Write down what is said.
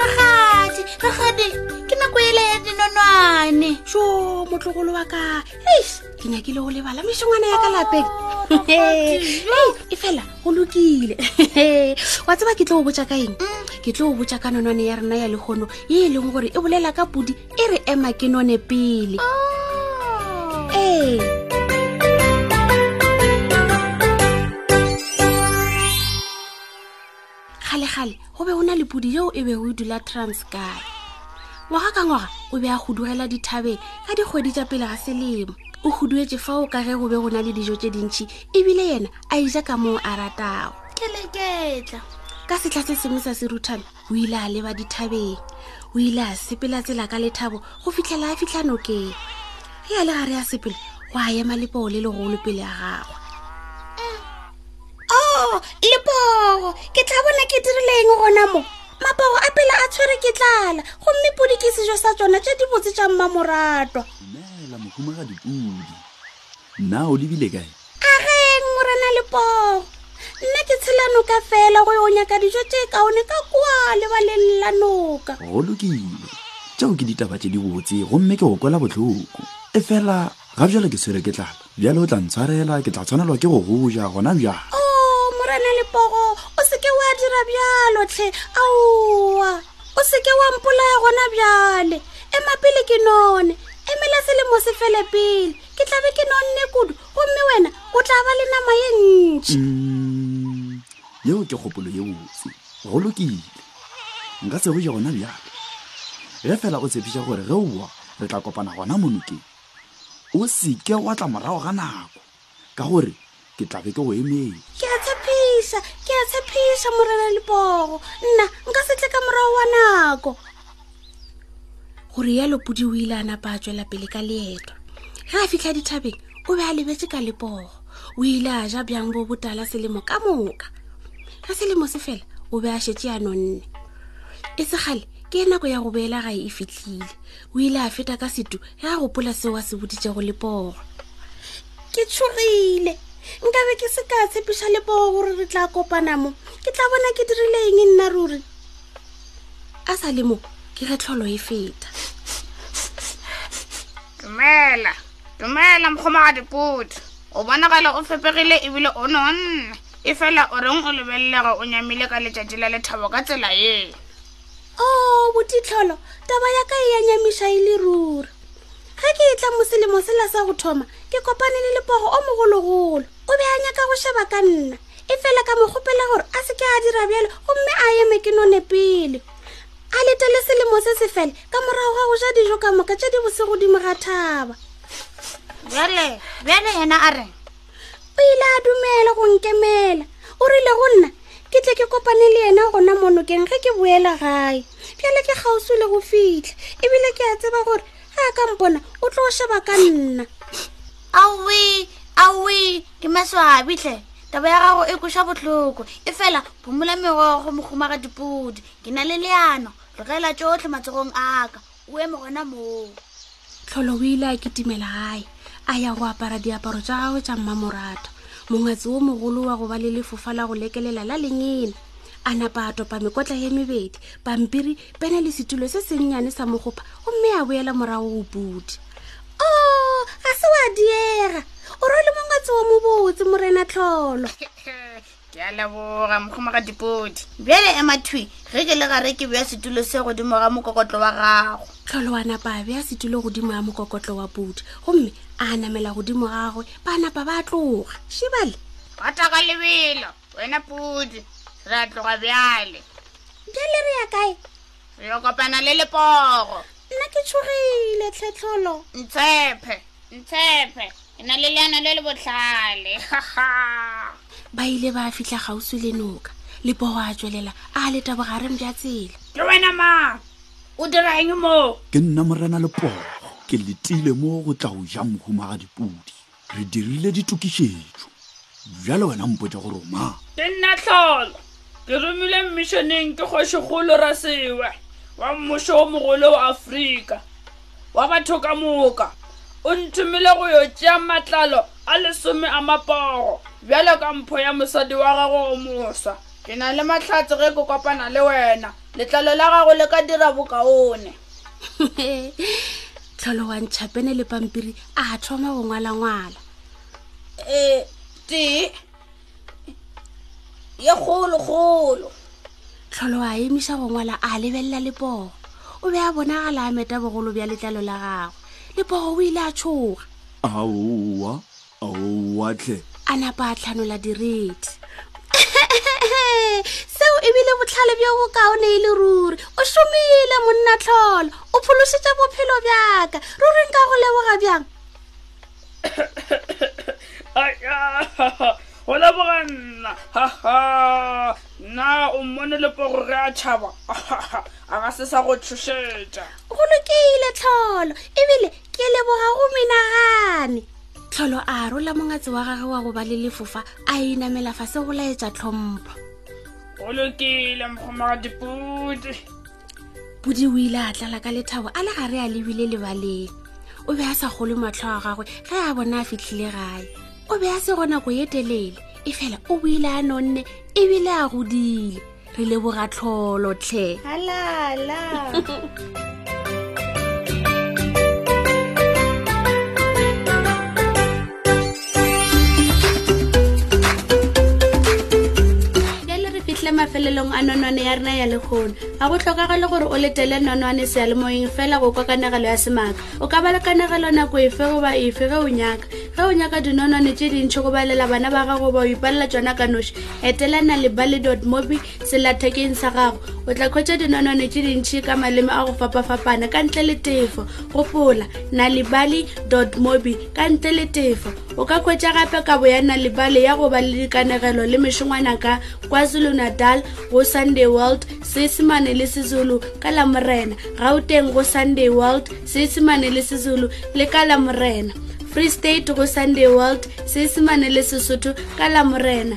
rakgadi rakgadi ke nako ele ya dinonwane so motlogolo wa ka eish ke nyakile go lebala meso ngwana ya ka lapeng e fela go lokile wa tseba ke tlo go botsa ka eng ke tlo go botsa ka nonwane ya rena ya lekgono ye e leng gore e bolela ka podi e re ema ke none pele oh. ee gale-gale go be go na le pudi yeo e be o e dula transky ngwaga ka ngwaga o be a godugela dithabeng ka dikgwedi tša pele ga selemo o huduetse fao ka ge go be go na le dijo tše dintšhi ebile yena a ija ka moo a ratago ke leketla ka setla se sengwe sa seruthane o ile a leba dithabeng o ile a sepela tsela ka lethabo go fitlhela a fitlha nokeng ge a le gare ya sepele go a ema lepoo le legolo pele ya gagwe o oh, lepoo ke tla bona ke dirileng gona mo mapoo a pele a tshwere ke tlala gomme podi ke sejo sa tsona tse dibotse tša mmamoratwa dumela mohumagadi podi Na o lebile kae? A reng, Morena Lepogo? Nna ke tshela noka fela go yo nyaka dijo tše kaone ka kwa lebaleng la noka. Go lokile. Tšeo ke ditaba tše di botse gomme ke go kwela bohloko. E fela ga bjale ke swere ke tlala. Bjale o tla ntshwarela, ke tla tshwanelwa ke go goja gona bjale. O, oh, Morena Lepogo, o se ke wa dira bjalo tlhe. Aowa. o seke wa mpolaya gona bjale ema pele ke none emela selemo se fele pele ke tlabe ke nonne kudu gomme wena o tla ba le nama ye ntšhi mm, yeo ke kgopolo ye botse go lokile nka se go je gona bjale ge fela o tshepiša gore ge owa re tla kopana gona monokeng o seke wa tla morago ga nako ka gore ke tla be ke go emetse ke a tshepiša ke a tshepiša morena lepogo nna nka se tle ka morago wa nako go rialo podi o ile a napa a tswela pele ka leeto ge a fitlha dithabeng o be a lebetse ka lepogo o ile a ja bjang bo botala selemo ka moka ge selemo se fela o be a šetse ya nonne e segale ke e nako ya go boela gae e fitlhile o ile a feta ka setu ge a gopola seo a se boditšego lepogo ke tshogile nkabe ke se ka tshepiša lepogo gore re tla kopana mo ke tla bona ke dirile eng nna ruri a sa le mo ke ge tlholo e feta dumela dumela mokgomaga dipodi o bonagala o fepegile ebile o nonne e fela o reng o lebelelega o nyamile ka letšatši la lethabo ka tsela ye o oh, botitlholo taba ya ka e ya nyamiša e le ruri ge ke etla mo selemo sela sa go thoma ke kopane le lepogo o mogologolo o be a nyaka go šeba ka nna e fela ka mo kgopela gore a se ke a dira bjalo gomme a eme ke none pele a letele selemo se se fele ka morago ga go ja dijo ka moka tše di bose godimo ga thaba bjale bjale yena a reng o ile a dumela go nkemela o rile go nna ke tle ke kopane le yena gona mo nokeng ge ke boela gae bjale ke kgauswi le go fitlha ebile ke a tseba gore ga a ka mpona o tlo sheba ka nna aowe aowe ke maswabitlhe taba ya gago e koša botlhoko e fela phomola megogo mogomagadipudu ke na le leano re gaela tsotlhe matsogong aka o eme gona moo tlholo o ile a kitimela gae a ya go apara diaparo tša gagwe tša mmamoratho mongwatsi wo mogolo wa go ba le lefofa la go lekelela la lengena a napa a topa mekotla ye mebedi pampiri pene le setulo se sennyane sa mokgopa gomme a boela morago go pudi o oh, ga se wa diega o role mongwatsi wo mobotse morena tlholo ke a leboga mokgomaga dipodi bjale ema thwi ge ke le gare ke bea setulo se godimo ga mokokotlo wa gago tlholo wa napa a bea setulo godimo ga mokokotlo wa podi gomme a namela godimo gagwe ba napa ba tloga šibale bata ka lebelo wena podi re a tloga bjale bjale re ya kae re yo kopana le lepogo nna ke tshogile tlhetlholo ntshephe ntshephe e na le leano le le botlhale ba ile ba fitlha gausi le noka lepogo a tswelela a le tabogareng bja tsela ke wena ma o dirang mo ke nna morena lepogo ke letile mo go tla o ja mohumagadi pudi re dirile ditokišetšo bjale wena mpotsa gore o mang ke nna tlholo ke romile mmišoneng ke kgošegolo rasewa wa mmušo o mogolo wa afrika wa batho ka moka o nthomile go yo tšea matlalo a lesome a mapogo bjalo ka mpho ya mosadi wa gago o moswa ke na le matlhatse ge ke kopana le wena letlalo la gago le ka dira bokaone tlholo wa ntšhapene le pampiri a thoma go ngwala-ngwala e tee ye kgolokgolo tlholo a emiša go ngwala a lebelela lepogo o be a bonagala a meta bogolo bja letlalo la gagwe lepogo o ile a tšhoga aowa aowa tlhe a napa a tlhanola diredi seo e bile botlhale bjo bokaone e le ruri o šomile monnatlholo o phološitša bophelo bjaka ruring ka go leboga bjang go leboga nna haha nna o mmone le pogo ge a tšhaba a ga se sa go tshošetša go lokeile tlholo ebile ke leboga go menagane tlholo a rola mongatse wa gage wa go ba le lefofa a e namela fa se go laetša tlhompho go lokile mokgomagadiputi pudi o ile a tlala ka lethabo a le gare a lebile lebaleng o be a sa gole matlho a gagwe ge a bona a fitlhile gae o be a se go nako ye telele e fela o boile a nonne ebile a godile re leboga tlholo tlhe mafelelong a nonwane ya rena ya lekgona ga go tlhokagale gore o letele nonwane sealemoyeng fela go kwa kanegelo ya semaka o ka ba le kanegelo nako efe goba efe ge o nyaka ge o nyaka dinonwane tše dintšhi go balela bana ba gago ba o ipalela tsona ka noši etelana lebale dot mobi selathekeng sa gago o tla khwetsa dinonwane tse dintšhi ka maleme a go fapafapana ka ntle le tefo gopola nalibali mobi ka ntle le tefo o ka khwetsa gape kabo ya nalibali ya go ba le dikanegelo le mešongwana ka kwazulu natal go sunday world seesemane le sezulu ka la morena gauteng go sunday world seesemane le sezulu le ka la morena free state go sunday world seesemane le sesotho ka la morena